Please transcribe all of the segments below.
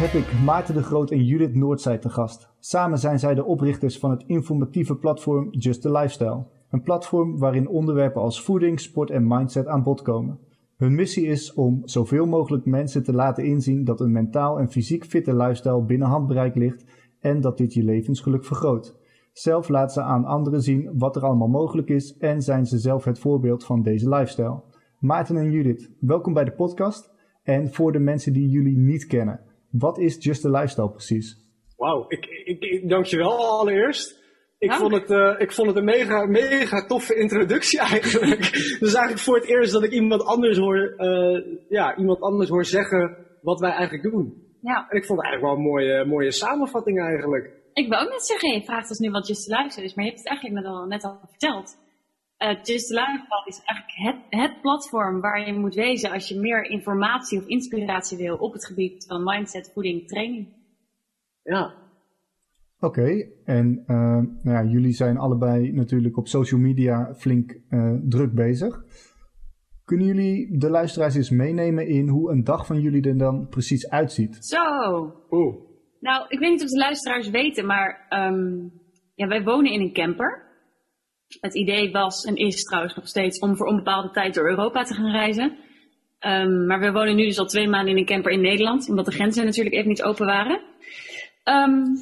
Heb ik Maarten de Groot en Judith Noordzij te gast. Samen zijn zij de oprichters van het informatieve platform Just the Lifestyle. Een platform waarin onderwerpen als voeding, sport en mindset aan bod komen. Hun missie is om zoveel mogelijk mensen te laten inzien dat een mentaal en fysiek fitte lifestyle binnen handbereik ligt en dat dit je levensgeluk vergroot. Zelf laten ze aan anderen zien wat er allemaal mogelijk is en zijn ze zelf het voorbeeld van deze lifestyle. Maarten en Judith, welkom bij de podcast. En voor de mensen die jullie niet kennen, wat is Just the Lifestyle precies? Wauw, ik, ik, ik dank je wel allereerst. Ik, vond het, uh, ik vond het een mega, mega toffe introductie eigenlijk. dus eigenlijk voor het eerst dat ik iemand anders hoor, uh, ja, iemand anders hoor zeggen wat wij eigenlijk doen. Ja. En ik vond het eigenlijk wel een mooie, mooie samenvatting eigenlijk. Ik wil ook net zeggen, je vraagt ons nu wat Just the Lifestyle is, maar je hebt het eigenlijk net al, net al verteld. Uh, Just the Lifestyle is eigenlijk het, het platform waar je moet wezen als je meer informatie of inspiratie wil op het gebied van mindset, voeding, training. Ja. Oké, okay. en uh, nou ja, jullie zijn allebei natuurlijk op social media flink uh, druk bezig. Kunnen jullie de luisteraars eens meenemen in hoe een dag van jullie er dan precies uitziet? Zo. Oeh. Nou, ik weet niet of de luisteraars weten, maar um, ja, wij wonen in een camper. Het idee was en is trouwens nog steeds om voor onbepaalde tijd door Europa te gaan reizen. Um, maar we wonen nu dus al twee maanden in een camper in Nederland, omdat de grenzen natuurlijk even niet open waren. Um,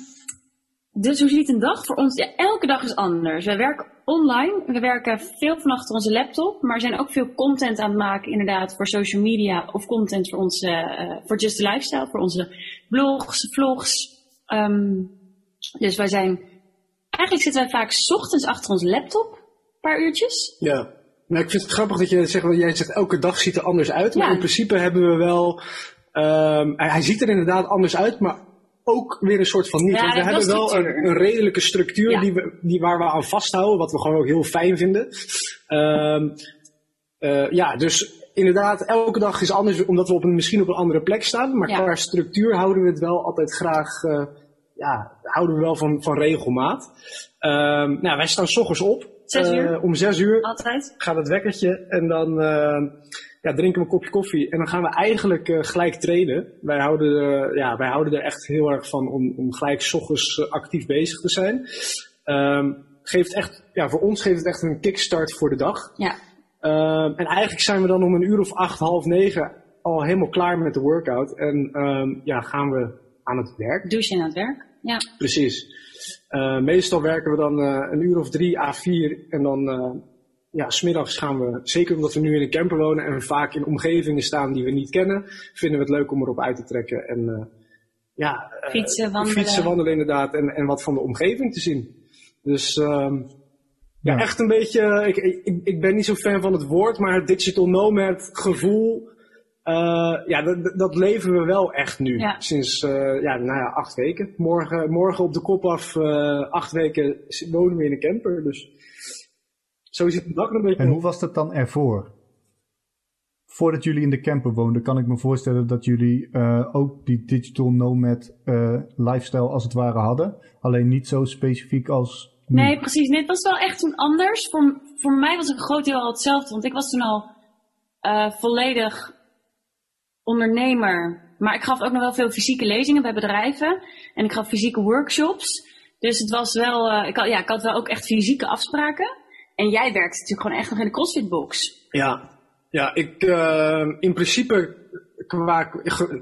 dus hoe ziet een dag voor ons? Ja, elke dag is anders. We werken online, we werken veel van achter onze laptop, maar zijn ook veel content aan het maken, inderdaad, voor social media of content voor onze, uh, voor Just the Lifestyle, voor onze blogs, vlogs. Um, dus wij zijn, eigenlijk zitten wij vaak 's ochtends achter onze laptop, een paar uurtjes. Ja. Nou, ik vind het grappig dat je zegt, jij zegt elke dag ziet er anders uit. Maar Ja. in principe hebben we wel, um, hij, ziet er inderdaad anders uit, maar ook weer een soort van niet. Ja, Want we hebben wel een, een redelijke structuur Ja. die we, die, waar we aan vasthouden, wat we gewoon ook heel fijn vinden. Um, uh, ja, dus inderdaad, elke dag is anders, omdat we op een, misschien op een andere plek staan. Maar Ja. qua structuur houden we het wel altijd graag, uh, ja, houden we wel van, van regelmaat. Um, nou, wij staan s ochtends op. Zes uur. Uh, om zes uur Altijd. gaat het wekkertje en dan uh, ja, drinken we een kopje koffie. En dan gaan we eigenlijk uh, gelijk trainen. Wij houden, uh, ja, wij houden er echt heel erg van om, om gelijk 's ochtends uh, actief bezig te zijn. Um, geeft echt, ja, voor ons geeft het echt een kickstart voor de dag. Ja. Um, en eigenlijk zijn we dan om een uur of acht, half negen al helemaal klaar met de workout. En um, ja, gaan we aan het werk. Douchen en aan het werk. Ja. Precies. Uh, meestal werken we dan uh, een uur of drie à vier en dan uh, ja, smiddags gaan we, zeker omdat we nu in een camper wonen en vaak in omgevingen staan die we niet kennen, vinden we het leuk om erop uit te trekken en ja, fietsen, wandelen. fietsen, wandelen inderdaad en, en wat van de omgeving te zien. Dus um, ja. ja. echt een beetje, ik, ik, ik ben niet zo fan van het woord, maar het digital nomad gevoel, uh, ja, dat, dat leven we wel echt nu. Ja. Sinds uh, ja, nou ja, acht weken. Morgen, morgen op de kop af, uh, acht weken wonen we in een camper. Dus zo zit het dag een beetje. En hoe was dat dan ervoor? Voordat jullie in de camper woonden, kan ik me voorstellen dat jullie uh, ook die digital nomad lifestyle als het ware hadden. Alleen niet zo specifiek als. Nu. Nee, precies. Nee, het was wel echt toen anders. Voor, voor mij was een groot deel al hetzelfde. Want ik was toen al volledig ondernemer. Maar ik gaf ook nog wel veel fysieke lezingen bij bedrijven. En ik gaf fysieke workshops. Dus het was wel, uh, ik, had, ja, ik had wel ook echt fysieke afspraken. En jij werkte natuurlijk gewoon echt nog in de CrossFit box. Ja, ja ik uh, in principe qua,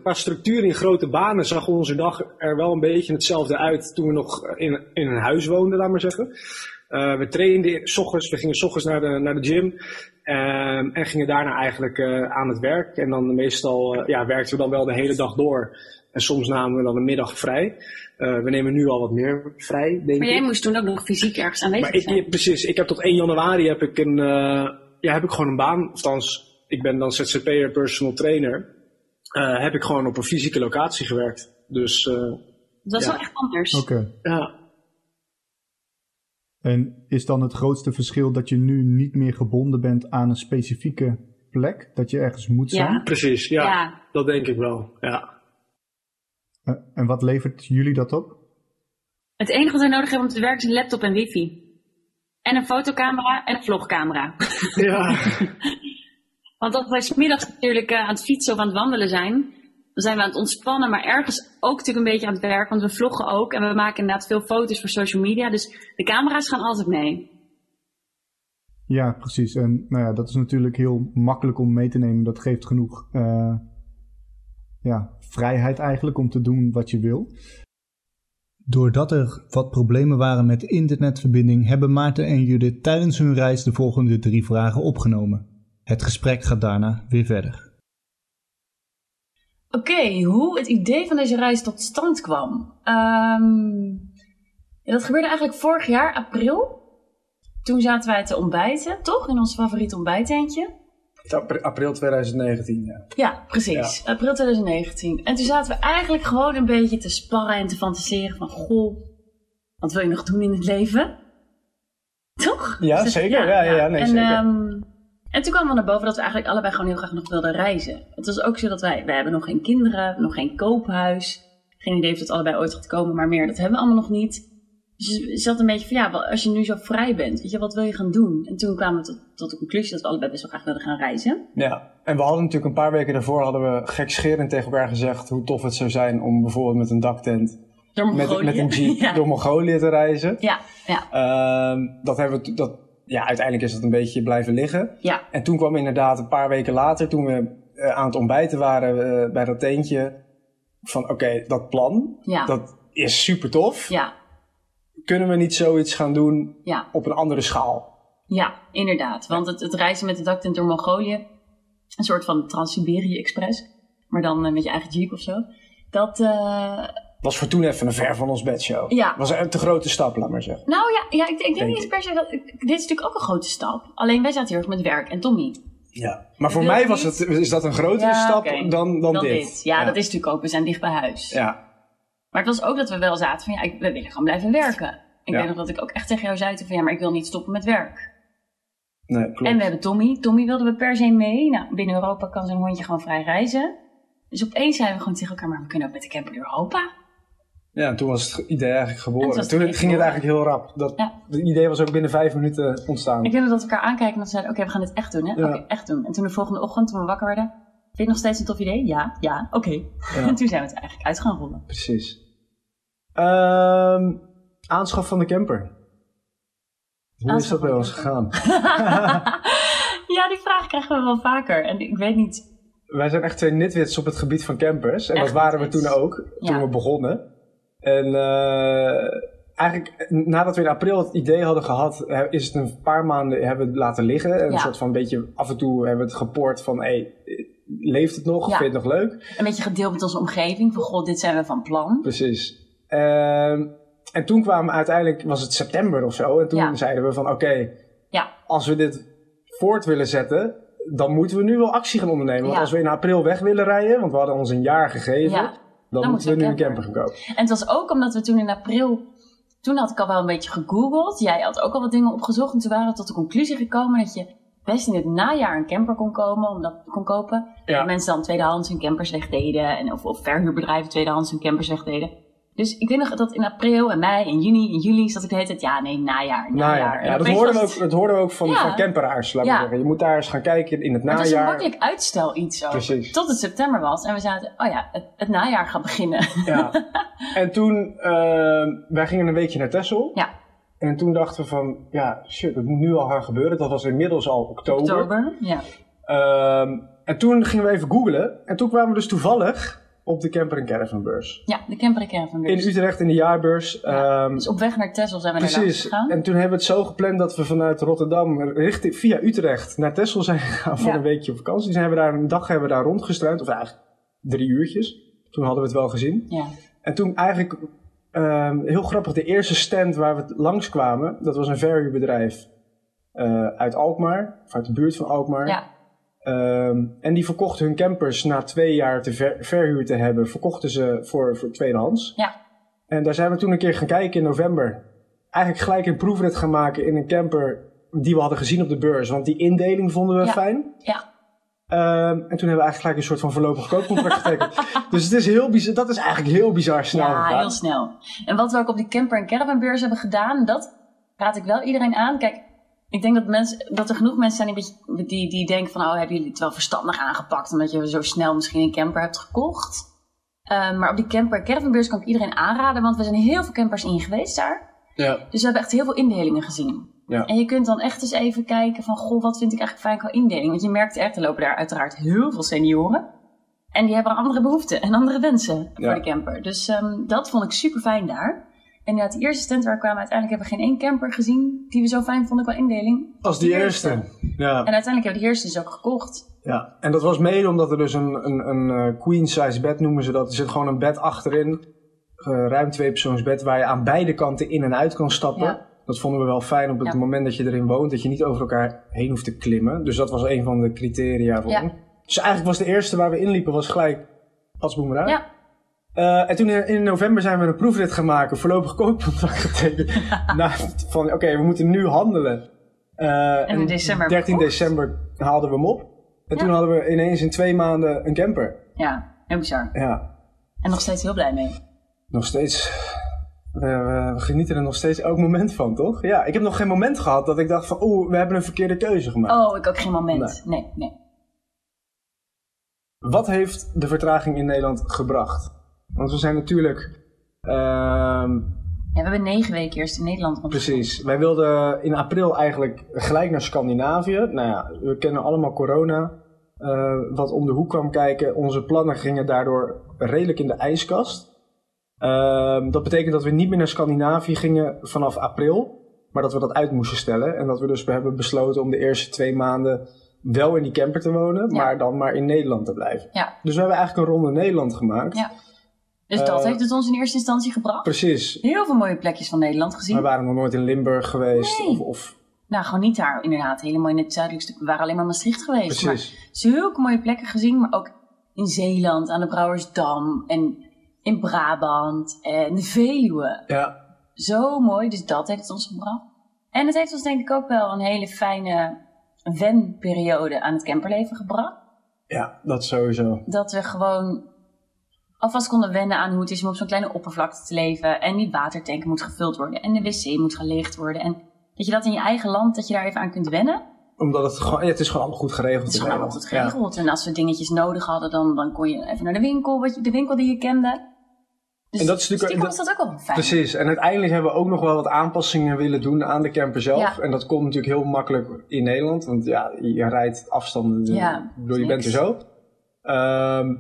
qua structuur in grote banen zag onze dag er wel een beetje hetzelfde uit toen we nog in, in een huis woonden, laat maar zeggen. Uh, we trainden s ochtends, we gingen s ochtends naar de, naar de gym um, en gingen daarna eigenlijk uh, aan het werk. En dan meestal uh, ja, werkten we dan wel de hele dag door. En soms namen we dan de middag vrij. Uh, we nemen nu al wat meer vrij, denk ik. Maar jij moest toen ook nog fysiek ergens aanwezig maar zijn. Ik, precies, ik heb tot 1 januari heb ik, een, uh, ja, heb ik gewoon een baan. Althans, ik ben dan ZZP'er personal trainer. Uh, heb ik gewoon op een fysieke locatie gewerkt. Dus, uh, dat was ja. wel echt anders. Oké. Okay. Ja. En is dan het grootste verschil dat je nu niet meer gebonden bent aan een specifieke plek? Dat je ergens moet zijn? Ja. Precies, ja, Ja. Dat denk ik wel, ja. Uh, en wat levert jullie dat op? Het enige wat wij nodig hebben om te werken is een laptop en wifi. En een fotocamera en een vlogcamera. Ja. Want als wij smiddags natuurlijk uh, aan het fietsen of aan het wandelen zijn, dan zijn we aan het ontspannen, maar ergens ook natuurlijk een beetje aan het werk, want we vloggen ook en we maken inderdaad veel foto's voor social media. Dus de camera's gaan altijd mee. Ja, precies. En nou ja, dat is natuurlijk heel makkelijk om mee te nemen. Dat geeft genoeg uh, ja, vrijheid eigenlijk om te doen wat je wil. Doordat er wat problemen waren met de internetverbinding, hebben Maarten en Judith tijdens hun reis de volgende drie vragen opgenomen. Het gesprek gaat daarna weer verder. Oké, hoe het idee van deze reis tot stand kwam. Um, ja, dat gebeurde eigenlijk vorig jaar, april. Toen zaten wij te ontbijten, toch? In ons favoriete ontbijttentje. April 2019, ja. Ja, precies. April 2019. En toen zaten we eigenlijk gewoon een beetje te sparren en te fantaseren van... Goh, wat wil je nog doen in het leven? Toch? Ja, zeker. Ja, ja, ja, nee, en, zeker. Um, en toen kwam we naar boven dat we eigenlijk allebei gewoon heel graag nog wilden reizen. Het was ook zo dat wij... Wij hebben nog geen kinderen, nog geen koophuis. Geen idee of dat allebei ooit gaat komen, maar meer, dat hebben we allemaal nog niet. Dus je zat een beetje van, ja, als je nu zo vrij bent, weet je, wat wil je gaan doen? En toen kwamen we tot, tot de conclusie dat we allebei best wel graag wilden gaan reizen. Ja, en we hadden natuurlijk een paar weken daarvoor, hadden we gekscherend tegen elkaar gezegd hoe tof het zou zijn om bijvoorbeeld met een daktent door met, met een jeep door Mongolië te reizen. Ja, ja. Uh, dat hebben we, dat, ja, uiteindelijk is dat een beetje blijven liggen. Ja. En toen kwam inderdaad een paar weken later, toen we uh, aan het ontbijten waren uh, bij dat tentje, van oké, okay, dat plan, ja. dat is super tof. Ja kunnen we niet zoiets gaan doen ja. op een andere schaal? Ja, inderdaad. Want het, het reizen met de daktent door Mongolië, een soort van Trans-Siberië Express, maar dan uh, met je eigen jeep of zo. Dat was voor toen even een ver van ons bedshow. Ja. Was een te grote stap, laat maar zeggen. Nou ja, ja ik, ik denk niet per se dat. Dit is natuurlijk ook een grote stap. Alleen wij zaten heel erg met werk en Tommy. Ja, maar voor mij was het, is dat een grotere ja, stap okay. dan, dan, dan dit. dit. Ja, ja, dat is natuurlijk ook. We zijn dicht bij huis. Ja. Maar het was ook dat we wel zaten van ja, ik, we willen gewoon blijven werken. Ik Ja. weet nog dat ik ook echt tegen jou zei van ja, maar ik wil niet stoppen met werk. Nee, klopt. En we hebben Tommy. Tommy wilden we per se mee. Nou, binnen Europa kan zo'n hondje gewoon vrij reizen. Dus opeens zeiden we gewoon tegen elkaar, maar we kunnen ook met de camper door Europa. Ja, en toen was het idee eigenlijk En geboren. toen het ging het eigenlijk heel rap. Dat, Ja. Het idee was ook binnen vijf minuten ontstaan. Ik nog dat we elkaar aankijken en we zeiden, oké, we gaan dit echt doen, hè? Ja. Oké, echt doen. En toen de volgende ochtend, toen we wakker werden, vind je het nog steeds een tof idee? Ja, ja, oké. Ja. En toen zijn we het eigenlijk uit gaan rollen. Precies. Ehm, aanschaf van de camper. Hoe is dat bij ons gegaan? ja, die vraag krijgen we wel vaker. En ik weet niet, Wij zijn echt twee nitwits op het gebied van campers. En Echt dat waren we toen ook, toen we begonnen. En eh, eigenlijk, nadat we in april het idee hadden gehad, eh, is het een paar maanden hebben we het laten liggen. Ja. Een soort van beetje, af en toe hebben we het gepoord van, hey, leeft het nog? Ja. Vind je het nog leuk? een beetje gedeeld met onze omgeving. Van, god, dit zijn we van plan. Precies. Ehm, en toen kwamen uiteindelijk, was het september of zo, en toen Ja. zeiden we van oké, Ja, als we dit voort willen zetten, dan moeten we nu wel actie gaan ondernemen. Want als we in april weg willen rijden, want we hadden ons een jaar gegeven, Ja. dan, moeten we nu een camper gaan kopen. En het was ook omdat we toen in april, toen had ik al wel een beetje gegoogeld. Jij had ook al wat dingen opgezocht. En toen waren we tot de conclusie gekomen dat je best in het najaar een camper kon, komen, omdat, kon kopen. Ja. Dat mensen dan tweedehands hun campers wegdeden. En of, of verhuurbedrijven tweedehands hun campers wegdeden. Dus ik weet nog dat in april en mei en juni en juli zat ik de hele tijd, ja nee, najaar, Nou najaar. ja, dat, hoorden we ook, dat hoorden we ook van, Ja. van camperaars, laat Ja. zeggen. Je moet daar eens gaan kijken in het Maar het was een najaar. makkelijk uitstel iets ook. Precies. Tot het september was. En we zaten, oh ja, het, het najaar gaat beginnen. Ja. En toen, ehm, wij gingen een weekje naar Texel. Ja. En toen dachten we van, ja, shit, het moet nu al gaan gebeuren. Dat was inmiddels al oktober. Oktober, ja. Ehm, en toen gingen we even googlen. En toen kwamen we dus toevallig op de camper en caravanbeurs. Ja, de camper en caravan In Utrecht in de jaarbeurs. Ja, Ehm, Dus op weg naar Texel zijn we precies. gegaan. En toen hebben we het zo gepland dat we vanuit Rotterdam richting, via Utrecht naar Texel zijn gegaan voor Ja. een weekje op vakantie. Dus hebben we daar een dag hebben we daar rondgestruind. Of eigenlijk drie uurtjes. Toen hadden we het wel gezien. Ja. En toen eigenlijk, ehm, heel grappig, de eerste stand waar we langskwamen, dat was een verhuurbedrijf eh, uit Alkmaar, of uit de buurt van Alkmaar. Ja. Ehm, en die verkochten hun campers na twee jaar te ver, verhuur te hebben, verkochten ze voor, voor tweedehands. Ja. En daar zijn we toen een keer gaan kijken in november. Eigenlijk gelijk een proefrit gaan maken in een camper die we hadden gezien op de beurs. Want die indeling vonden we Ja. fijn. Ja. Ehm, en toen hebben we eigenlijk gelijk een soort van voorlopig koopcontract getekend. dus het is heel bizar, dat is eigenlijk heel bizar snel Ja, gegaan. heel snel. En wat we ook op die camper en caravanbeurs hebben gedaan, dat raad ik wel iedereen aan. Kijk, ik denk dat, mensen, dat er genoeg mensen zijn die, die, die denken van, oh, hebben jullie het wel verstandig aangepakt, omdat je zo snel misschien een camper hebt gekocht. Ehm, maar op die camper, caravanbeurs kan ik iedereen aanraden, want we zijn heel veel campers in geweest daar. Ja. Dus we hebben echt heel veel indelingen gezien. Ja. En je kunt dan echt eens even kijken van, goh, wat vind ik eigenlijk fijn qua indeling? Want je merkt echt, er lopen daar uiteraard heel veel senioren. En die hebben andere behoeften en andere wensen Ja. voor de camper. Dus ehm, dat vond ik super fijn daar. En inderdaad, de eerste tent waar we kwamen, uiteindelijk hebben we geen één camper gezien die we zo fijn vonden qua indeling. Als die eerste. Ja. En uiteindelijk hebben we de eerste dus ook gekocht. ja. En dat was mede omdat er dus een, een, een eh, queen size bed noemen ze dat. Er zit gewoon een bed achterin. eh, ruim twee persoons bed waar je aan beide kanten in en uit kan stappen. Ja. Dat vonden we wel fijn op het Ja. moment dat je erin woont. Dat je niet over elkaar heen hoeft te klimmen. Dus dat was een van de criteria voor Ja. ons. Dus eigenlijk was de eerste waar we inliepen was gelijk Asboemerang. Ja, Eh, en toen in, november zijn we een proefrit gaan maken, voorlopig koopcontract getekend. nou, van oké, we moeten nu handelen. Eh, in december 13 verkocht. december haalden we hem op. En Ja. toen hadden we ineens in twee maanden een camper. ja, heel bizar. Ja, En nog steeds heel blij mee. nog steeds. We, we- we genieten er nog steeds elk moment van, toch? Ja, ik heb nog geen moment gehad dat ik dacht van, oeh, we hebben een verkeerde keuze gemaakt. Oh, ik ook geen moment. Nee, nee. Wat heeft de vertraging in Nederland gebracht? Want we zijn natuurlijk. ehm, Ja, we hebben negen weken eerst in Nederland. Precies. Wij wilden in april eigenlijk gelijk naar Scandinavië. Nou ja, we kennen allemaal corona. eh, wat om de hoek kwam kijken. Onze plannen gingen daardoor redelijk in de ijskast. Ehm, dat betekent dat we niet meer naar Scandinavië gingen vanaf april. Maar dat we dat uit moesten stellen. En dat we dus we hebben besloten om de eerste twee maanden wel in die camper te wonen. Ja. Maar dan maar in Nederland te blijven. Ja, Dus we hebben eigenlijk een ronde Nederland gemaakt. Ja. Dus dat Eh, heeft het ons in eerste instantie gebracht. Precies. Heel veel mooie plekjes van Nederland gezien. We waren nog nooit in Limburg geweest. Nee. Of, of Nou, gewoon niet daar inderdaad. Helemaal in het zuidelijkste stuk. We waren alleen maar Maastricht geweest. Maar precies. zulke mooie plekken gezien. Maar ook in Zeeland, aan de Brouwersdam. En in Brabant. En de Veluwe. Ja, Zo mooi. Dus dat heeft het ons gebracht. En het heeft ons denk ik ook wel een hele fijne wenperiode aan het camperleven gebracht. Ja, dat sowieso. dat we gewoon alvast konden wennen aan hoe het is om op zo'n kleine oppervlakte te leven. En die watertank moet gevuld worden. En de wc moet geleegd worden. En dat je dat in je eigen land, dat je daar even aan kunt wennen. Omdat het gewoon, ja, het is gewoon allemaal goed geregeld. Het is gewoon allemaal goed geregeld. En als we dingetjes nodig hadden, dan, dan kon je even naar de winkel, wat je, de winkel die je kende. Dus En dat is natuurlijk- was dat ook wel fijn. Precies. En uiteindelijk hebben we ook nog wel wat aanpassingen willen doen aan de camper zelf. Ja. En dat komt natuurlijk heel makkelijk in Nederland. Want ja, je rijdt afstanden. Ja, bedoel, je bent er zo. Ehm,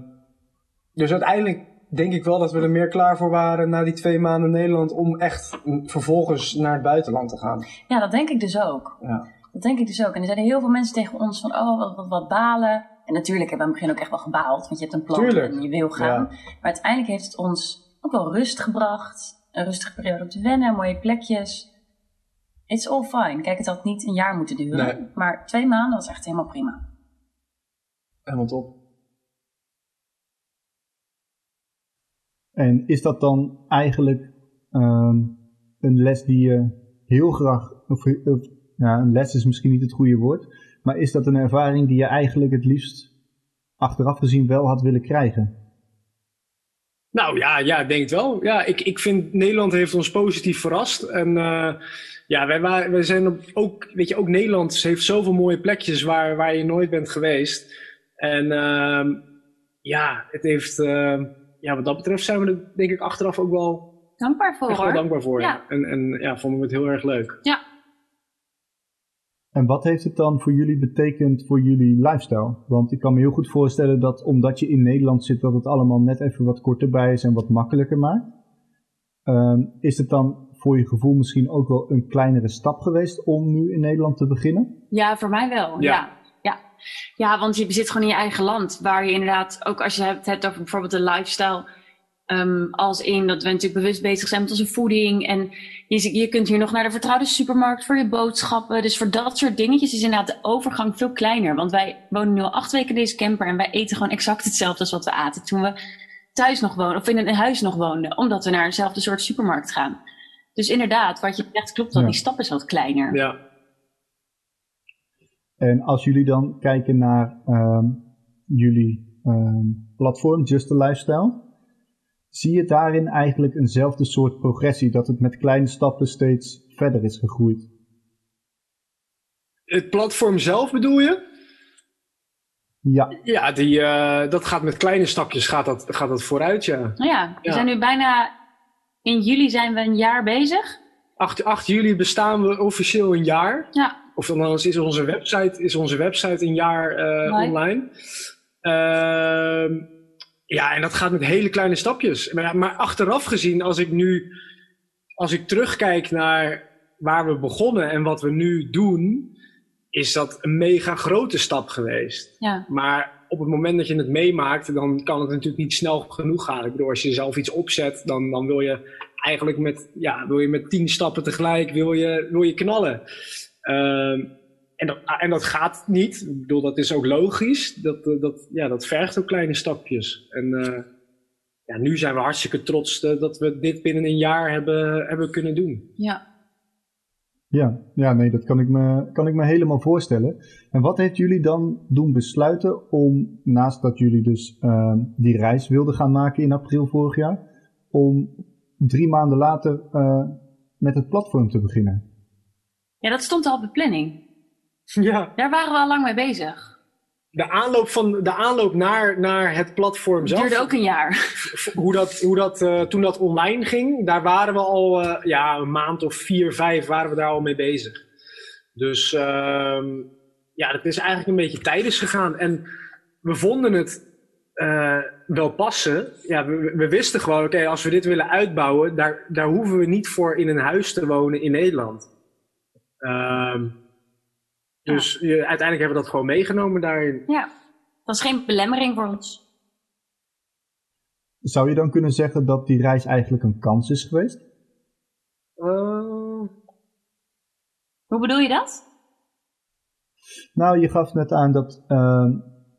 dus uiteindelijk denk ik wel dat we er meer klaar voor waren na die twee maanden Nederland. Om echt vervolgens naar het buitenland te gaan. Ja, dat denk ik dus ook. Ja. Dat denk ik dus ook. En er zeiden heel veel mensen tegen ons van, oh, wat, wat, wat balen. En natuurlijk hebben we aan het begin ook echt wel gebaald. Want je hebt een plan Tuurlijk. en je wil gaan. Ja. Maar uiteindelijk heeft het ons ook wel rust gebracht. Een rustige periode om te wennen, mooie plekjes. It's all fine. Kijk, het had niet een jaar moeten duren. Nee. Maar twee maanden was echt helemaal prima. Helemaal top. En is dat dan eigenlijk ehm, een les die je heel graag, of, ja, een les is misschien niet het goede woord, maar is dat een ervaring die je eigenlijk het liefst achteraf gezien wel had willen krijgen? Nou ja, ja, ik denk het wel. Ja, ik, ik vind Nederland heeft ons positief verrast. En eh, ja, wij, wij zijn op, ook, weet je, ook Nederland heeft zoveel mooie plekjes waar, waar je nooit bent geweest. En ehm, ja, het heeft, ehm, ja, wat dat betreft zijn we er denk ik achteraf ook wel Dankbaar voor echt wel hoor. dankbaar voor. Ja. En, en ja, vonden we het heel erg leuk. Ja. En wat heeft het dan voor jullie betekend voor jullie lifestyle? Want ik kan me heel goed voorstellen dat omdat je in Nederland zit, dat het allemaal net even wat korter bij is en wat makkelijker maakt. Ehm, is het dan voor je gevoel misschien ook wel een kleinere stap geweest om nu in Nederland te beginnen? Ja, voor mij wel. Ja. Ja. Ja. want je zit gewoon in je eigen land. Waar je inderdaad, ook als je het hebt over bijvoorbeeld de lifestyle. ehm, als in dat we natuurlijk bewust bezig zijn met onze voeding. En je, je kunt hier nog naar de vertrouwde supermarkt voor je boodschappen. Dus voor dat soort dingetjes is inderdaad de overgang veel kleiner. Want wij wonen nu al acht weken in deze camper. En wij eten gewoon exact hetzelfde als wat we aten toen we thuis nog woonden. Of in een huis nog woonden. Omdat we naar dezelfde soort supermarkt gaan. Dus inderdaad, wat je zegt klopt. Ja. Die stap is wat kleiner. Ja. En als jullie dan kijken naar ehm, jullie ehm, platform, Just a Lifestyle, zie je daarin eigenlijk eenzelfde soort progressie, dat het met kleine stappen steeds verder is gegroeid? Het platform zelf bedoel je? Ja, Ja, die, eh, dat gaat met kleine stapjes gaat dat, gaat dat vooruit, ja. Nou ja, we Ja. zijn nu bijna... In juli zijn we een jaar bezig. 8, 8 juli bestaan we officieel een jaar. Ja, Of althans is onze website, is onze website een jaar eh, online. Ehm, ja, en dat gaat met hele kleine stapjes. Maar, maar achteraf gezien, als ik nu, als ik terugkijk naar waar we begonnen en wat we nu doen, is dat een mega grote stap geweest. ja. Maar op het moment dat je het meemaakt, dan kan het natuurlijk niet snel genoeg gaan. Ik bedoel, als je zelf iets opzet, dan, dan wil je eigenlijk met, ja, wil je met tien stappen tegelijk wil je, wil je knallen. Ehm, en, dat, en dat gaat niet. Ik bedoel, dat is ook logisch. Dat, eh, dat, ja, dat vergt ook kleine stapjes. En eh, ja, nu zijn we hartstikke trots eh, dat we dit binnen een jaar hebben, hebben kunnen doen. ja. ja, ja, nee, dat kan ik, me, kan ik me helemaal voorstellen. En wat heeft jullie dan doen besluiten om, naast dat jullie dus ehm, die reis wilden gaan maken in april vorig jaar, om drie maanden later eh, met het platform te beginnen? Ja, dat stond al op de planning. Ja, Daar waren we al lang mee bezig. de aanloop, van, de aanloop naar, naar het platform Het zelf. duurde ook een jaar. hoe dat, hoe dat, eh, toen dat online ging, daar waren we al eh, ja, een maand of vier, vijf waren we daar al mee bezig. Dus ehm, ja, dat is eigenlijk een beetje tijdens gegaan. En we vonden het eh, wel passen. Ja, we, we wisten gewoon, oké, als we dit willen uitbouwen, daar, daar hoeven we niet voor in een huis te wonen in Nederland. Ehm, dus je- uiteindelijk hebben we dat gewoon meegenomen daarin. Ja, dat is geen belemmering voor ons. Zou je dan kunnen zeggen dat die reis eigenlijk een kans is geweest? Eh, Hoe bedoel je dat? Nou, je gaf net aan dat ehm,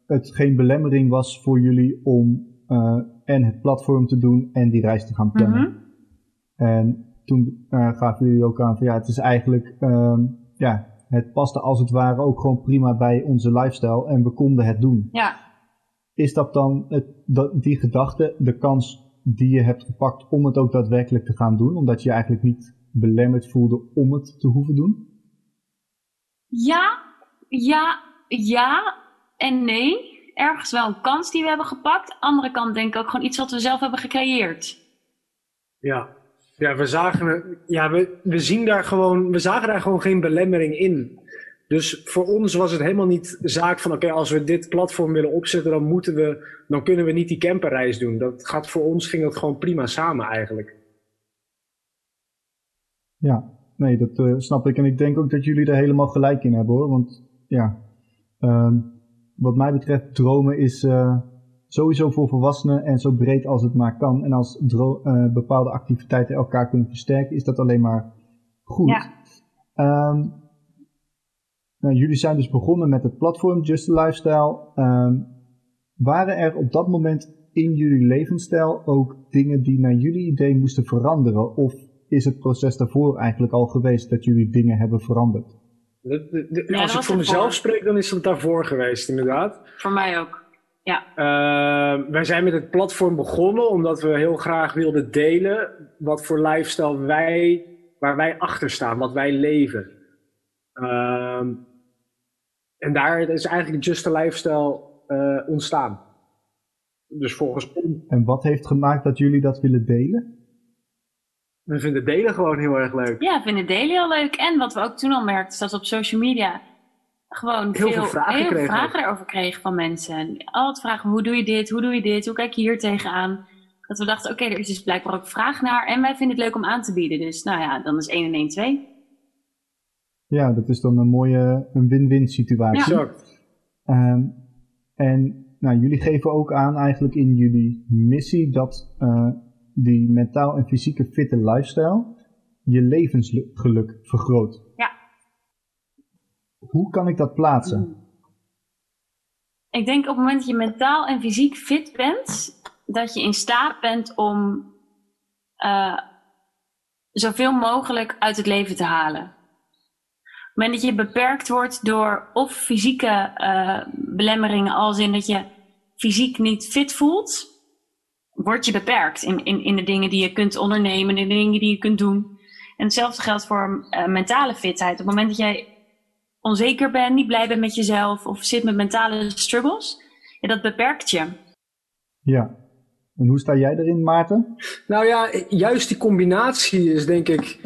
het geen belemmering was voor jullie om eh, en het platform te doen en die reis te gaan plannen. Mhm. En toen eh, gaven jullie ook aan van ja, het is eigenlijk, ehm, ja, het paste als het ware ook gewoon prima bij onze lifestyle en we konden het doen. Ja, Is dat dan het, dat, die gedachte, de kans die je hebt gepakt om het ook daadwerkelijk te gaan doen, omdat je je eigenlijk niet belemmerd voelde om het te hoeven doen? ja, ja, ja en nee. Ergens wel een kans die we hebben gepakt. Andere kant denk ik ook gewoon iets wat we zelf hebben gecreëerd. Ja, ja we, zagen, ja we, we, zien daar gewoon, we zagen daar gewoon geen belemmering in. Dus voor ons was het helemaal niet zaak van, oké, als we dit platform willen opzetten, dan moeten we, dan kunnen we niet die camperreis doen. Dat gaat voor ons ging dat gewoon prima samen eigenlijk. Ja, nee, dat eh, snap ik. En ik denk ook dat jullie er helemaal gelijk in hebben hoor. Want ja, ehm, wat mij betreft, dromen is eh, sowieso voor volwassenen en zo breed als het maar kan. En als dro- eh, bepaalde activiteiten elkaar kunnen versterken, is dat alleen maar goed. Ja. Ehm, nou, jullie zijn dus begonnen met het platform Just a Lifestyle. Ehm, waren er op dat moment in jullie levensstijl ook dingen die naar jullie idee moesten veranderen? Of is het proces daarvoor eigenlijk al geweest dat jullie dingen hebben veranderd? Als ik voor mezelf spreek, dan is dat daarvoor geweest, inderdaad. Voor mij ook. Ja, Uh, wij zijn met het platform begonnen omdat we heel graag wilden delen wat voor lifestyle wij, waar wij achter staan, wat wij leven. Ehm, en daar is eigenlijk Just a Lifestyle eh, ontstaan. Dus volgens En wat heeft gemaakt dat jullie dat willen delen? we vinden delen gewoon heel erg leuk. ja vinden delen heel leuk. En wat we ook toen al merkten, is dat we op social media gewoon Heel veel, veel vragen heel veel kregen vragen erover kregen van mensen. En altijd vragen, hoe doe je dit, hoe doe je dit, hoe kijk je hier tegenaan? Dat we dachten, oké, er is dus blijkbaar ook vraag naar en wij vinden het leuk om aan te bieden. Dus nou ja, dan is 1 en 1 2. Ja, dat is dan een mooie een win-win situatie. Exact. Ehm, en nou, jullie geven ook aan eigenlijk in jullie missie dat eh, die mentaal en fysieke fitte lifestyle je levensgeluk vergroot. Hoe kan ik dat plaatsen? Ik denk op het moment dat je mentaal en fysiek fit bent, dat je in staat bent om eh, zoveel mogelijk uit het leven te halen. Op het moment dat je beperkt wordt door of fysieke eh, belemmeringen, als in dat je fysiek niet fit voelt, word je beperkt in, in, in de dingen die je kunt ondernemen, in de dingen die je kunt doen. En hetzelfde geldt voor eh, mentale fitheid. Op het moment dat jij onzeker bent, niet blij bent met jezelf of zit met mentale struggles, ja, dat beperkt je. Ja. En hoe sta jij erin, Maarten? Nou ja, juist die combinatie is denk ik,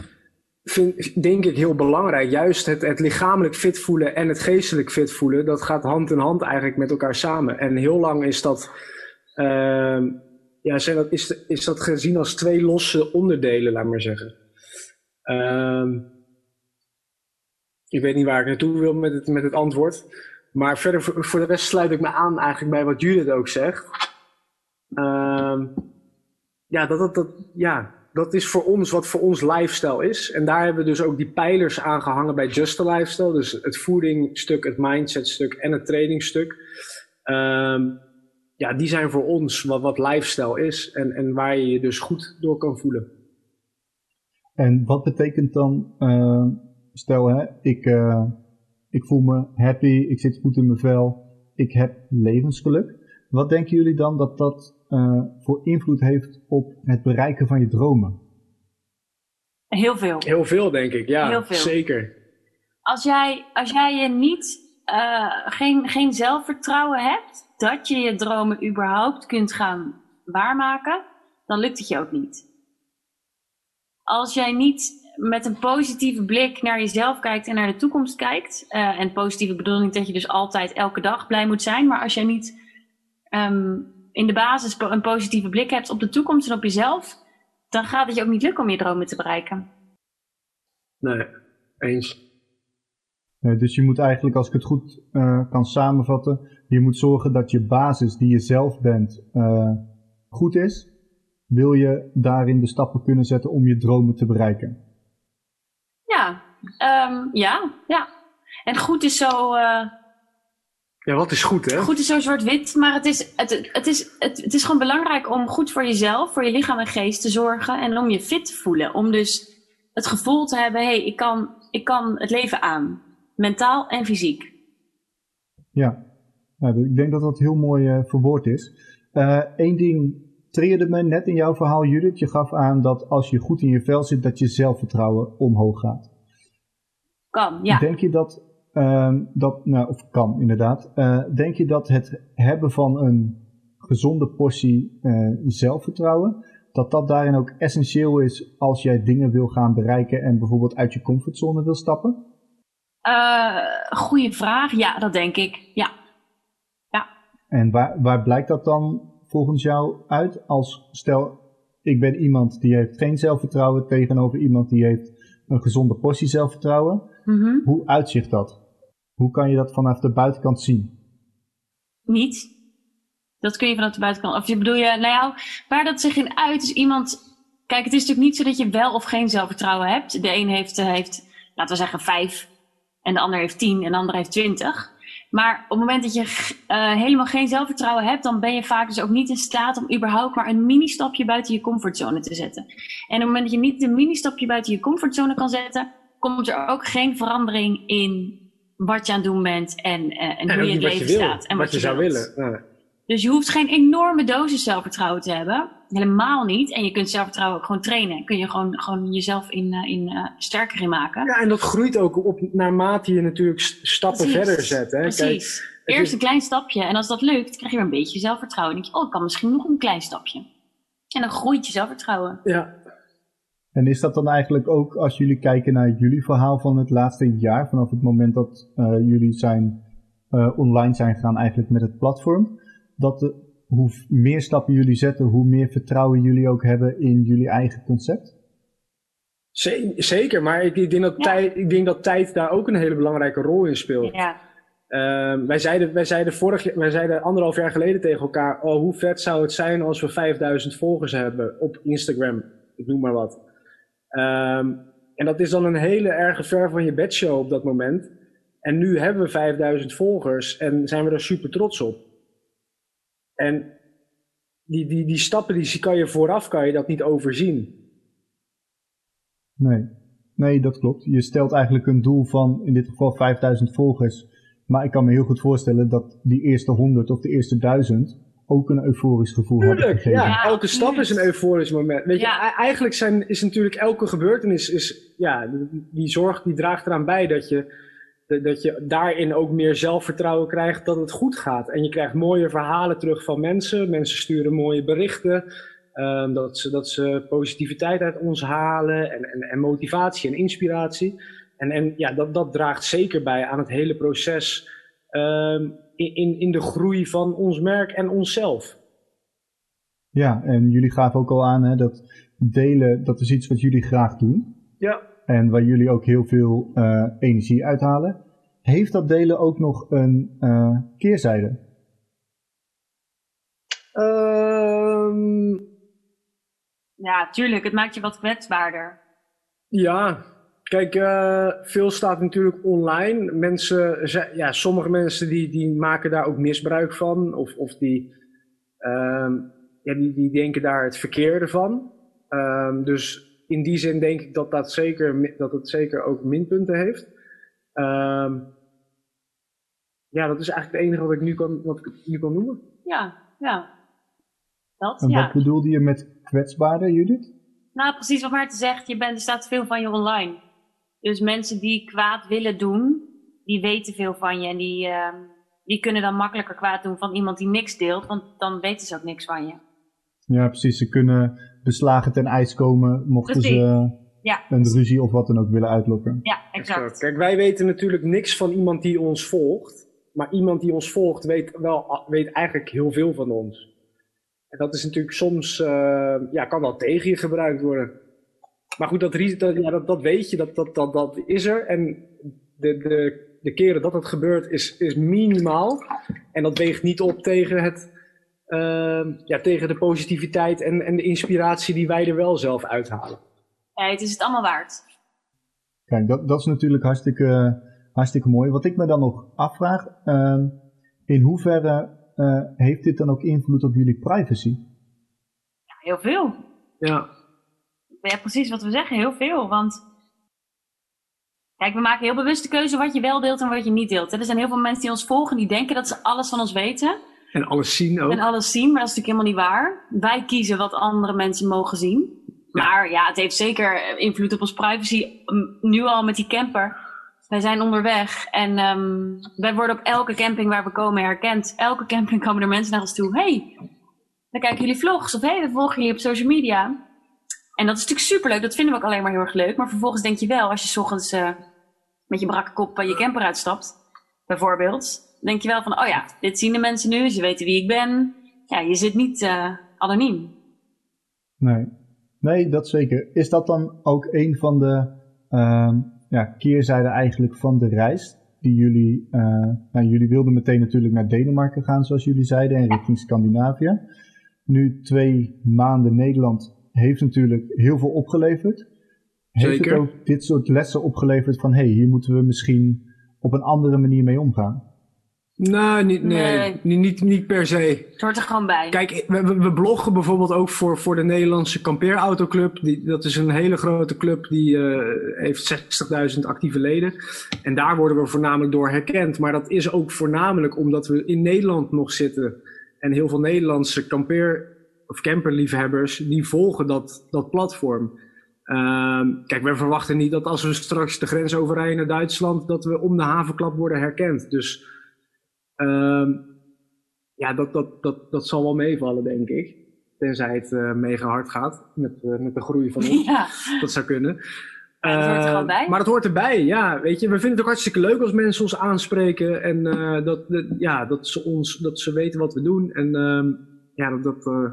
vind, denk ik heel belangrijk. Juist het, het lichamelijk fit voelen en het geestelijk fit voelen, dat gaat hand in hand eigenlijk met elkaar samen. En heel lang is dat, uh, ja, dat, is, is dat gezien als twee losse onderdelen, laat maar zeggen. Uh, ik weet niet waar ik naartoe wil met het, met het antwoord. Maar verder, voor de rest sluit ik me aan eigenlijk bij wat Judith ook zegt. Uh, ja, dat, dat, dat, ja, dat is voor ons wat voor ons lifestyle is. En daar hebben we dus ook die pijlers aan gehangen bij Just a Lifestyle. Dus het voedingstuk, het mindsetstuk en het trainingstuk. Uh, ja, die zijn voor ons wat, wat lifestyle is en, en waar je je dus goed door kan voelen. En wat betekent dan, uh, stel hè, ik, uh, ik voel me happy, ik zit goed in mijn vel, ik heb levensgeluk. Wat denken jullie dan dat dat uh, voor invloed heeft op het bereiken van je dromen? Heel veel. Heel veel, denk ik, ja. Heel veel. Zeker. Als jij, als jij je niet, uh, geen, geen zelfvertrouwen hebt dat je je dromen überhaupt kunt gaan waarmaken, dan lukt het je ook niet. Als jij niet met een positieve blik naar jezelf kijkt en naar de toekomst kijkt, uh, en positieve bedoeling dat je dus altijd elke dag blij moet zijn, maar als jij niet um, in de basis een positieve blik hebt op de toekomst en op jezelf, dan gaat het je ook niet lukken om je dromen te bereiken. Nee, eens. dus je moet eigenlijk, als ik het goed uh, kan samenvatten, je moet zorgen dat je basis die je zelf bent uh, goed is. Wil je daarin de stappen kunnen zetten om je dromen te bereiken? Ja, um, ja, ja. En goed is zo. Uh, ja, wat is goed, hè? Goed is zo zwart-wit, maar het is, het, het, is, het, het is gewoon belangrijk om goed voor jezelf, voor je lichaam en geest te zorgen en om je fit te voelen. Om dus het gevoel te hebben, hé, hey, ik, kan, ik kan het leven aan. Mentaal en fysiek. Ja, nou, ik denk dat dat heel mooi uh, verwoord is. Eén uh, ding triggerde me net in jouw verhaal, Judith. Je gaf aan dat als je goed in je vel zit, dat je zelfvertrouwen omhoog gaat. Kan, ja. Denk je dat Uh, dat, nou, of kan inderdaad. Uh, denk je dat het hebben van een gezonde portie uh, zelfvertrouwen, dat dat daarin ook essentieel is als jij dingen wil gaan bereiken en bijvoorbeeld uit je comfortzone wil stappen? Uh, goeie vraag. Ja, dat denk ik. Ja. ja. En waar, waar blijkt dat dan volgens jou uit? Als stel, ik ben iemand die heeft geen zelfvertrouwen tegenover iemand die heeft een gezonde portie zelfvertrouwen. Mm -hmm. Hoe uitzicht dat? Hoe kan je dat vanaf de buitenkant zien? Niet. Dat kun je vanaf de buitenkant. Of je bedoel je, nou ja, waar dat zich in uit is iemand. Kijk, het is natuurlijk niet zo dat je wel of geen zelfvertrouwen hebt. De een heeft, eh, heeft laten we zeggen, vijf. En de ander heeft tien en de ander heeft twintig. Maar op het moment dat je uh, helemaal geen zelfvertrouwen hebt, dan ben je vaak dus ook niet in staat om überhaupt maar een mini-stapje buiten je comfortzone te zetten. En op het moment dat je niet een mini-stapje buiten je comfortzone kan zetten, komt er ook geen verandering in wat je aan het doen bent en, uh, en, hoe je leven staat. En wat, wat je, zou willen. Ja. Dus je hoeft geen enorme dosis zelfvertrouwen te hebben. Helemaal niet. En je kunt zelfvertrouwen ook gewoon trainen. Kun je gewoon, gewoon jezelf in, uh, in, uh, sterker in maken. Ja, en dat groeit ook op naarmate je natuurlijk stappen Precies. verder zet. Hè? Precies. Kijk, Eerst is... een klein stapje. En als dat lukt, krijg je weer een beetje zelfvertrouwen. Dan denk je, oh, ik kan misschien nog een klein stapje. En dan groeit je zelfvertrouwen. Ja, en is dat dan eigenlijk ook als jullie kijken naar jullie verhaal van het laatste jaar, vanaf het moment dat uh, jullie zijn, uh, online zijn gegaan eigenlijk met het platform, dat de, hoe meer stappen jullie zetten, hoe meer vertrouwen jullie ook hebben in jullie eigen concept? Zeker, maar ik, ik, denk dat ja. tijd, ik denk dat tijd daar ook een hele belangrijke rol in speelt. Ja. Uh, wij, zeiden, wij, zeiden vorig, wij zeiden anderhalf jaar geleden tegen elkaar: oh, hoe vet zou het zijn als we 5000 volgers hebben op Instagram? Ik noem maar wat. Um, en dat is dan een hele erge ver van je bedshow op dat moment. En nu hebben we 5000 volgers en zijn we er super trots op. En die, die, die stappen die kan je vooraf kan je dat niet overzien. Nee. nee, dat klopt. Je stelt eigenlijk een doel van in dit geval 5000 volgers. Maar ik kan me heel goed voorstellen dat die eerste 100 of de eerste 1000 ook een euforisch gevoel Tuurlijk, ja. Elke stap is een euforisch moment. Weet je, eigenlijk zijn, is natuurlijk elke gebeurtenis, is, ja, die zorg die draagt eraan bij dat je, dat je daarin ook meer zelfvertrouwen krijgt dat het goed gaat. En je krijgt mooie verhalen terug van mensen. Mensen sturen mooie berichten. Um, dat, ze, dat ze positiviteit uit ons halen en, en, en motivatie en inspiratie. En, en ja, dat, dat draagt zeker bij aan het hele proces um, in, in de groei van ons merk en onszelf. Ja, en jullie gaven ook al aan hè, dat delen, dat is iets wat jullie graag doen. Ja. En waar jullie ook heel veel uh, energie uithalen. Heeft dat delen ook nog een uh, keerzijde? Um, ja, tuurlijk. Het maakt je wat kwetsbaarder. Ja, kijk, uh, veel staat natuurlijk online. Mensen, ja, sommige mensen die, die maken daar ook misbruik van. Of, of die, um, ja, die, die denken daar het verkeerde van. Um, dus in die zin denk ik dat, dat, zeker, dat het zeker ook minpunten heeft. Um, ja, dat is eigenlijk het enige wat ik nu kan, wat ik nu kan noemen. Ja, ja. Dat, en ja. wat bedoelde je met kwetsbaarder, Judith? Nou, precies wat Maarten zegt. Je bent, er staat veel van je online. Dus mensen die kwaad willen doen, die weten veel van je. En die, uh, die kunnen dan makkelijker kwaad doen van iemand die niks deelt. Want dan weten ze ook niks van je. Ja, precies. Ze kunnen beslagen ten ijs komen mochten Precies. ze Ja, een ruzie of wat dan ook willen uitlokken. ja exact. Kijk, wij weten natuurlijk niks van iemand die ons volgt. Maar iemand die ons volgt weet, wel, weet eigenlijk heel veel van ons. En dat is natuurlijk soms, uh, ja, kan wel tegen je gebruikt worden. Maar goed, dat, dat, ja, dat, dat weet je, dat, dat, dat, dat is er. En de, de, de keren dat het gebeurt is, is minimaal. En dat weegt niet op tegen, het, uh, ja, tegen de positiviteit en, en de inspiratie die wij er wel zelf uithalen. Ja, het is het allemaal waard. Kijk, dat, dat is natuurlijk hartstikke, hartstikke mooi. Wat ik me dan nog afvraag, uh, in hoeverre uh, heeft dit dan ook invloed op jullie privacy? Ja, heel veel. Ja. Ja, precies wat we zeggen, heel veel. Want kijk, we maken heel bewust de keuze wat je wel deelt en wat je niet deelt. Er zijn heel veel mensen die ons volgen, die denken dat ze alles van ons weten. En alles zien ook. En alles zien, maar dat is natuurlijk helemaal niet waar. Wij kiezen wat andere mensen mogen zien. Maar ja, het heeft zeker invloed op ons privacy. Nu al met die camper. Wij zijn onderweg en um, wij worden op elke camping waar we komen herkend. Elke camping komen er mensen naar ons toe. hey, dan kijken jullie vlogs of hey, we volgen jullie op social media. En dat is natuurlijk superleuk, dat vinden we ook alleen maar heel erg leuk. Maar vervolgens denk je wel, als je s ochtends uh, met je brakke kop je camper uitstapt, bijvoorbeeld, denk je wel van, oh ja, dit zien de mensen nu, ze weten wie ik ben. Ja, je zit niet uh, anoniem. Nee. nee, dat zeker. Is dat dan ook een van de uh, ja, keerzijden eigenlijk van de reis? Die jullie, uh, nou, jullie wilden meteen natuurlijk naar Denemarken gaan, zoals jullie zeiden, en richting Scandinavië. Nu twee maanden Nederland heeft natuurlijk heel veel opgeleverd. Heeft Zeker. het ook dit soort lessen opgeleverd van, hé, hey, hier moeten we misschien op een andere manier mee omgaan? Nou, niet, nee, Nee. Niet, niet, per se. Het hoort er gewoon bij. Kijk, we, we- bloggen bijvoorbeeld ook voor, voor de Nederlandse kampeerautoclub. Die, dat is een hele grote club die eh, heeft 60.000 actieve leden. En daar worden we voornamelijk door herkend. Maar dat is ook voornamelijk omdat we in Nederland nog zitten. En heel veel Nederlandse kampeer- of camperliefhebbers, die volgen dat, dat platform. Ehm, kijk, we verwachten niet dat als we straks de grens overrijden naar Duitsland, dat we om de havenklap worden herkend. Dus ehm, ja, dat, dat, dat, dat zal wel meevallen, denk ik. Tenzij het eh, mega hard gaat met, eh, met de groei van ons. Ja, Dat zou kunnen. Ja, dat hoort er Eh, gewoon bij. Maar dat hoort erbij, ja. Weet je, we vinden het ook hartstikke leuk als mensen ons aanspreken. En eh, dat, dat- ja, dat, ze ons, dat ze weten wat we doen. En ehm, ja, dat, dat, eh,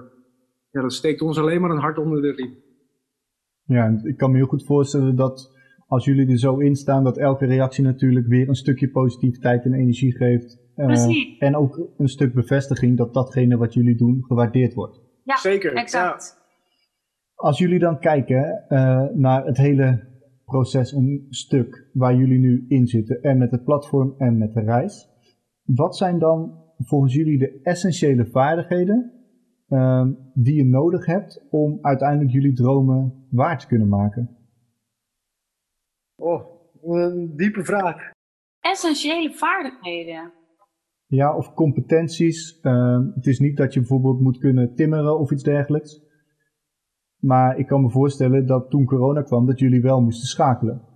ja, dat steekt ons alleen maar een hart onder de riem. Ja, ik kan me heel goed voorstellen dat als jullie er zo in staan, dat elke reactie natuurlijk weer een stukje positiviteit en energie geeft. Eh, Precies. en ook een stuk bevestiging dat datgene wat jullie doen gewaardeerd wordt. ja Zeker, exact. Als jullie dan kijken eh, naar het hele proces een stuk waar jullie nu in zitten, en met het platform en met de reis, wat zijn dan volgens jullie de essentiële vaardigheden ehm, die je nodig hebt om uiteindelijk jullie dromen waar te kunnen maken? Oh, een diepe vraag. Essentiële vaardigheden. Ja, of competenties. Ehm, het is niet dat je bijvoorbeeld moet kunnen timmeren of iets dergelijks. Maar ik kan me voorstellen dat toen corona kwam, dat jullie wel moesten schakelen.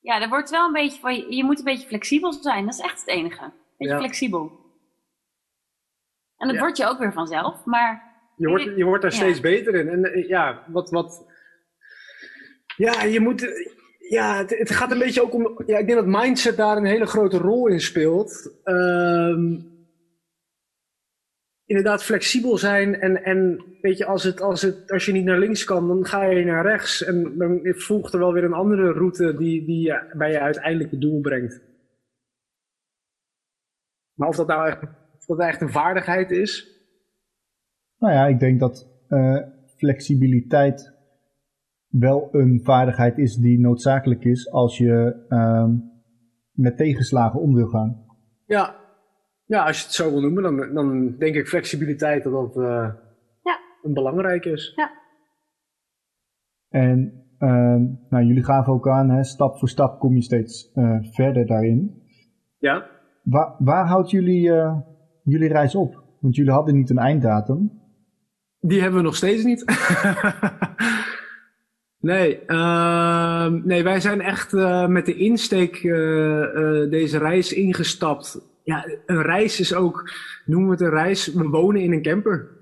Ja, er wordt wel een beetje van, je moet een beetje flexibel zijn. Dat is echt het enige. Beetje Ja. flexibel. En dat Ja. word je ook weer vanzelf, maar Je wordt, je wordt daar Ja. steeds beter in. En eh, ja, wat, wat. Ja, je moet. Ja, het, het gaat een beetje ook om. Ja, ik denk dat mindset daar een hele grote rol in speelt. Ehm, inderdaad, flexibel zijn. En, en weet je, als, het, als, het, als je niet naar links kan, dan ga je naar rechts. En dan volgt er wel weer een andere route die, die je bij je uiteindelijke doel brengt. Maar of dat nou echt, dat echt een vaardigheid is. Nou ja, ik denk dat eh, flexibiliteit wel een vaardigheid is die noodzakelijk is als je ehm, met tegenslagen om wil gaan. Ja. ja, als je het zo wil noemen, dan, dan denk ik flexibiliteit dat dat eh, Ja. een belangrijk is. En ehm, nou, jullie gaven ook aan, hè, stap voor stap kom je steeds eh, verder daarin. Ja, Waar, waar houdt jullie, eh, jullie reis op? Want jullie hadden niet een einddatum. die hebben we nog steeds niet. nee, ehm, nee, wij zijn echt eh, met de insteek eh, eh, deze reis ingestapt. Ja, een reis is ook, noemen we het een reis, we wonen in een camper.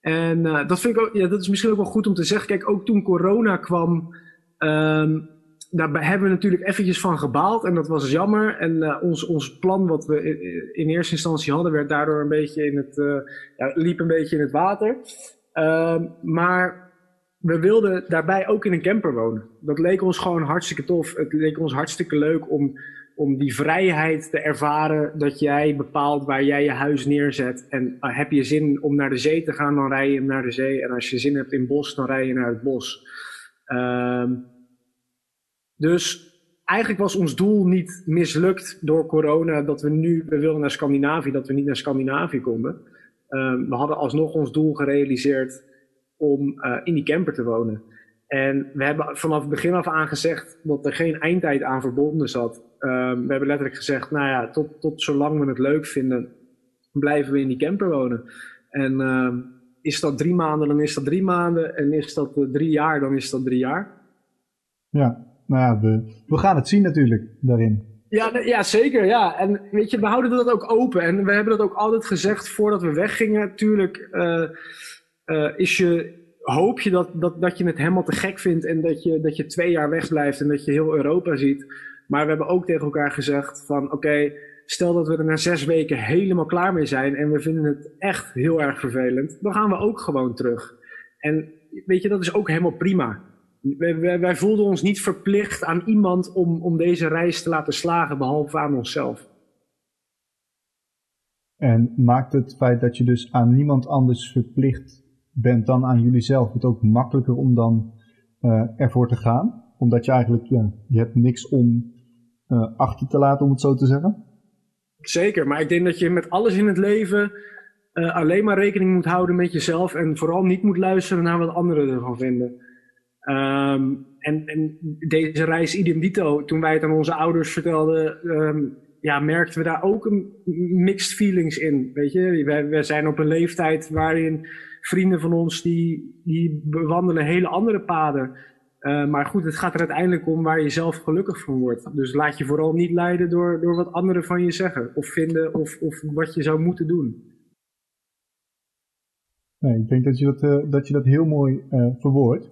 En dat vind ik ook, ja, dat is misschien ook wel goed om te zeggen. Kijk, ook toen corona kwam, ehm, daar hebben we natuurlijk eventjes van gebaald en dat was jammer. En ons, ons plan wat we in, eerste instantie hadden, werd daardoor een beetje in het, ja, liep een beetje in het water. Ehm, maar we wilden daarbij ook in een camper wonen. Dat leek ons gewoon hartstikke tof. Het leek ons hartstikke leuk om, om die vrijheid te ervaren dat jij bepaalt waar jij je huis neerzet. En eh, heb je zin om naar de zee te gaan, dan rij je naar de zee. En als je zin hebt in bos, dan rij je naar het bos. Ehm, dus eigenlijk was ons doel niet mislukt door corona dat we nu, we wilden naar Scandinavië, dat we niet naar Scandinavië konden. Ehm, we hadden alsnog ons doel gerealiseerd om eh, in die camper te wonen. En we hebben vanaf het begin af aan gezegd dat er geen eindtijd aan verbonden zat. Ehm, we hebben letterlijk gezegd, nou ja, tot, tot zolang we het leuk vinden, blijven we in die camper wonen. En ehm, is dat drie maanden, dan is dat drie maanden. En is dat eh, drie jaar, dan is dat drie jaar. Ja, nou ja, we, we gaan het zien natuurlijk daarin. Ja, ja, zeker. Ja. En weet je, we houden dat ook open. En we hebben dat ook altijd gezegd voordat we weggingen. Tuurlijk eh, eh, is je, hoop je dat, dat, dat je het helemaal te gek vindt. En dat je, dat je twee jaar wegblijft en dat je heel Europa ziet. Maar we hebben ook tegen elkaar gezegd van oké, stel dat we er na zes weken helemaal klaar mee zijn. En we vinden het echt heel erg vervelend. Dan gaan we ook gewoon terug. En weet je, dat is ook helemaal prima. Wij, wij, wij voelden ons niet verplicht aan iemand om, om deze reis te laten slagen, behalve aan onszelf. En maakt het feit dat je dus aan niemand anders verplicht bent dan aan jullie zelf het ook makkelijker om dan eh, ervoor te gaan? Omdat je eigenlijk, je hebt niks om eh, achter te laten, om het zo te zeggen. Zeker, maar ik denk dat je met alles in het leven eh, alleen maar rekening moet houden met jezelf en vooral niet moet luisteren naar wat anderen ervan vinden. Ehm, en, en deze reis idem dito, toen wij het aan onze ouders vertelden, ehm, ja, merkten we daar ook een mixed feelings in. Weet je, wij zijn op een leeftijd waarin vrienden van ons die, die bewandelen hele andere paden. Uh, maar goed, het gaat er uiteindelijk om waar je zelf gelukkig van wordt. Dus laat je vooral niet leiden door, door wat anderen van je zeggen of vinden of, of wat je zou moeten doen. Nee, ik denk dat je dat, uh, dat, je dat heel mooi uh, verwoordt.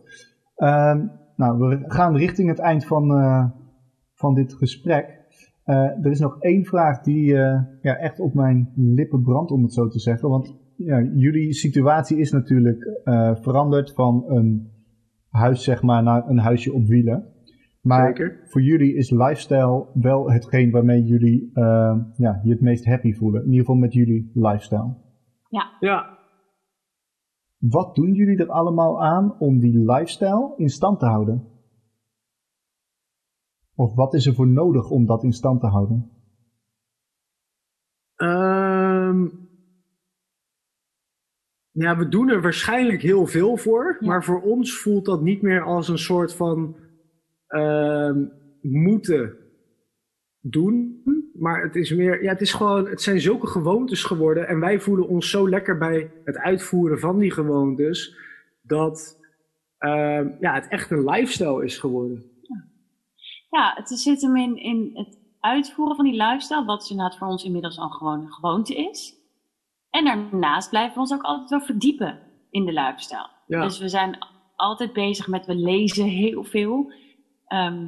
Uh, nou, we gaan richting het eind van, van dit gesprek. Er is nog één vraag die ja, echt op mijn lippen brandt, om het zo te zeggen. Want ja, jullie situatie is natuurlijk veranderd van een huis, zeg maar, naar een huisje op wielen. Maar Zeker. voor jullie is lifestyle wel hetgeen waarmee jullie ja, je het meest happy voelen. In ieder geval met jullie lifestyle. Ja. Ja, Wat doen jullie er allemaal aan om die lifestyle in stand te houden? Of wat is er voor nodig om dat in stand te houden? Ehm, ja, we doen er waarschijnlijk heel veel voor, Ja. maar voor ons voelt dat niet meer als een soort van ehm, moeten doen. Maar het is meer, ja, het is gewoon, het zijn zulke gewoontes geworden en wij voelen ons zo lekker bij het uitvoeren van die gewoontes dat ehm, ja, het echt een lifestyle is geworden. Ja, het zit hem in, in het uitvoeren van die lifestyle, wat inderdaad voor ons inmiddels al gewoon een gewoonte is. En daarnaast blijven we ons ook altijd wel verdiepen in de lifestyle. Ja. Dus we zijn altijd bezig met, we lezen heel veel. Ehm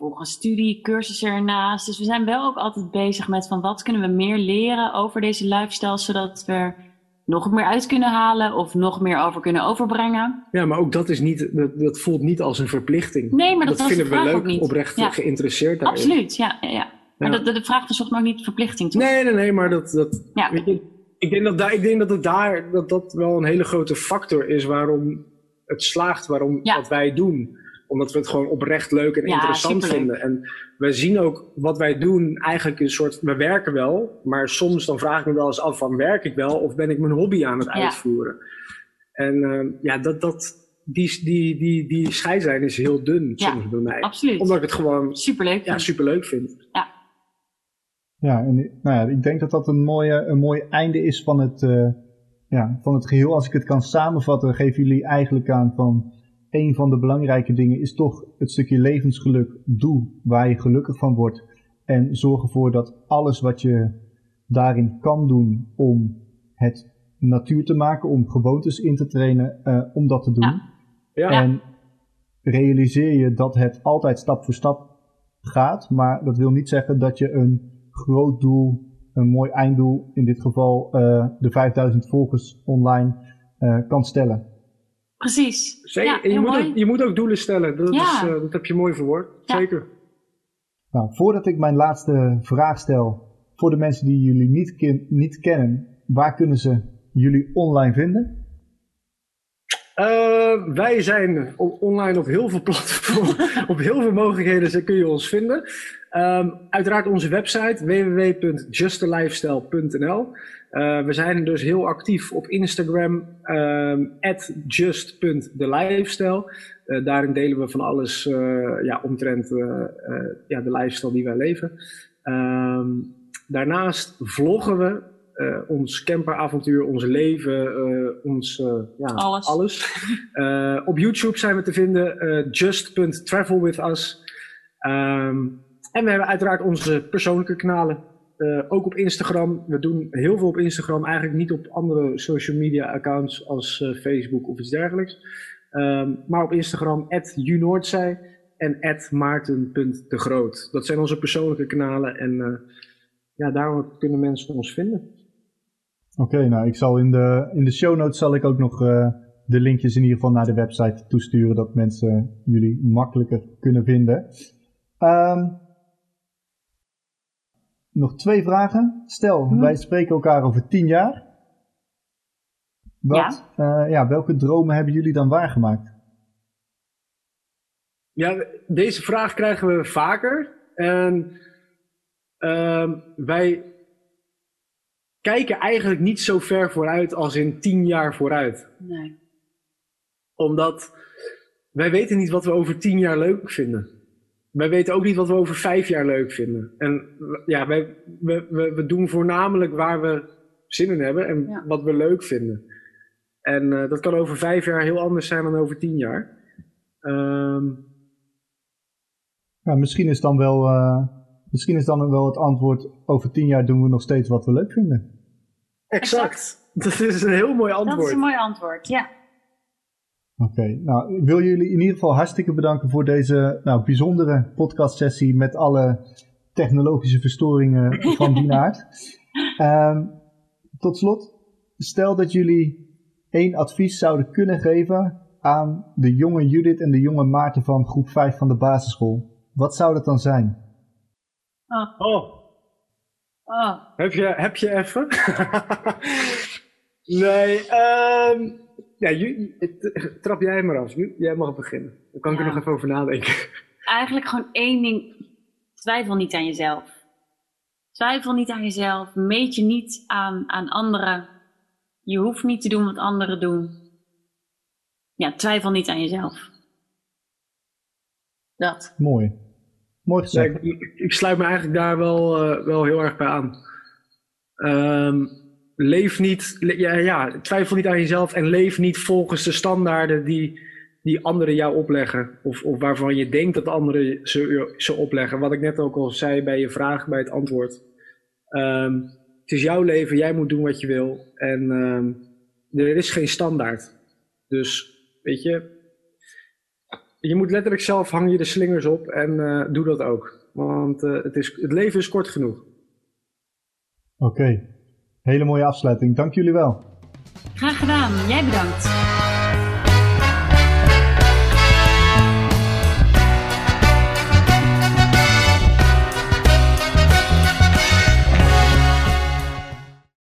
volgen studie, cursussen ernaast. Dus we zijn wel ook altijd bezig met van wat kunnen we meer leren over deze lifestyle, zodat we er nog meer uit kunnen halen of nog meer over kunnen overbrengen. Ja, maar ook dat, is niet, dat, dat voelt niet als een verplichting. Nee, maar dat, vinden de we leuk, ook niet. oprecht Ja, geïnteresseerd daarin. absoluut, ja. ja, ja. Maar Ja. dat, de vraag volgens mij ook niet verplichting, toch? Nee, nee, nee, maar dat, dat, Ja. weet je, ik, denk dat daar, ik denk dat het daar dat dat wel een hele grote factor is waarom het slaagt, waarom Ja. wat wij doen. Omdat we het gewoon oprecht leuk en Ja, interessant superleuk. vinden. En we zien ook wat wij doen eigenlijk een soort, we werken wel, maar soms dan vraag ik me wel eens af van werk ik wel of ben ik mijn hobby aan het Ja. uitvoeren. En eh, ja, dat, dat, die, die, die, die scheidslijn is heel dun soms bij mij. Absoluut. Omdat ik het gewoon Superleuk. ja, superleuk vind. Ja, en nou ja, ik denk dat dat een mooie, een mooi einde is van het, eh, ja, van het geheel. Als ik het kan samenvatten, geven jullie eigenlijk aan van een van de belangrijke dingen is toch het stukje levensgeluk. Doe waar je gelukkig van wordt. En zorg ervoor dat alles wat je daarin kan doen om het natuur te maken, om gewoontes in te trainen, eh, om dat te doen. Ja. Ja, En realiseer je dat het altijd stap voor stap gaat, maar dat wil niet zeggen dat je een groot doel, een mooi einddoel, in dit geval eh, de 5000 volgers online, eh, kan stellen. Precies. Zeker. Ja, en je, moet ook, je moet ook doelen stellen. Dat, Ja. is, eh, dat heb je mooi verwoord. Ja. Zeker. Nou, voordat ik mijn laatste vraag stel, voor de mensen die jullie niet, ken- niet kennen, waar kunnen ze jullie online vinden? Eh, wij zijn online op heel veel platformen, op heel veel mogelijkheden kun je ons vinden. Ehm, uiteraard onze website www.justelifestyle.nl. Eh, we zijn dus heel actief op Instagram, ehm just.thelifestyle. Eh, daarin delen we van alles ja, omtrent ja, de lifestyle die wij leven. Ehm, daarnaast vloggen we ons camperavontuur, ons leven, eh, ons eh, ja, Alles. Eh, op YouTube zijn we te vinden, eh just.travelwithus. Ehm en we hebben uiteraard onze persoonlijke kanalen. Eh, ook op Instagram. We doen heel veel op Instagram. Eigenlijk niet op andere social media accounts als eh, Facebook of iets dergelijks. Ehm, maar op Instagram, @unoordzij en @maarten.degroot. Dat zijn onze persoonlijke kanalen. En eh, ja, daar kunnen mensen ons vinden. Oké, nou ik zal in de, in de show notes zal ik ook nog eh, de linkjes in ieder geval naar de website toesturen, dat mensen jullie makkelijker kunnen vinden. Ehm, nog twee vragen. Stel, Mhm. wij spreken elkaar over tien jaar. Wat, ja. ja, welke dromen hebben jullie dan waargemaakt? Ja, deze vraag krijgen we vaker. En ehm, wij kijken eigenlijk niet zo ver vooruit als in tien jaar vooruit. Nee. Omdat wij weten niet wat we over tien jaar leuk vinden. Wij weten ook niet wat we over vijf jaar leuk vinden. En ja, wij, we, we, we doen voornamelijk waar we zin in hebben en Ja. wat we leuk vinden. En eh, dat kan over vijf jaar heel anders zijn dan over tien jaar. Ehm Ja, misschien is dan wel, eh, misschien is dan wel het antwoord, over tien jaar doen we nog steeds wat we leuk vinden. Exact. Dat is een heel mooi Dat is antwoord. een mooi antwoord, ja. Oké, nou ik wil jullie in ieder geval hartstikke bedanken voor deze nou, bijzondere podcastsessie met alle technologische verstoringen van die aard. Ehm, tot slot, stel dat jullie één advies zouden kunnen geven aan de jonge Judith en de jonge Maarten van groep 5 van de basisschool. Wat zou dat dan zijn? Oh, Oh, oh. heb je, heb je even? nee, ehm ja, trap jij maar af. Jij mag beginnen. Dan kan ik er nog even over nadenken. Eigenlijk gewoon één ding. Twijfel niet aan jezelf. Twijfel niet aan jezelf. Meet je niet aan, aan anderen. Je hoeft niet te doen wat anderen doen. Ja, twijfel niet aan jezelf. Dat. Mooi. Mooi gezegd. ik, ik- ik sluit me eigenlijk daar wel, eh, wel heel erg bij aan. Ehm, leef niet, le- ja, ja, twijfel niet aan jezelf en leef niet volgens de standaarden die die anderen jou opleggen. Of, of waarvan je denkt dat anderen ze, ze opleggen. Wat ik net ook al zei bij je vraag, bij het antwoord. Ehm, het is jouw leven, jij moet doen wat je wil. En ehm, er is geen standaard. Dus, weet je, je moet letterlijk zelf hang je de slingers op en eh, doe dat ook. Want uh, het, is, het leven is kort genoeg. Oké, hele mooie afsluiting. Dank jullie wel. Graag gedaan. Jij bedankt.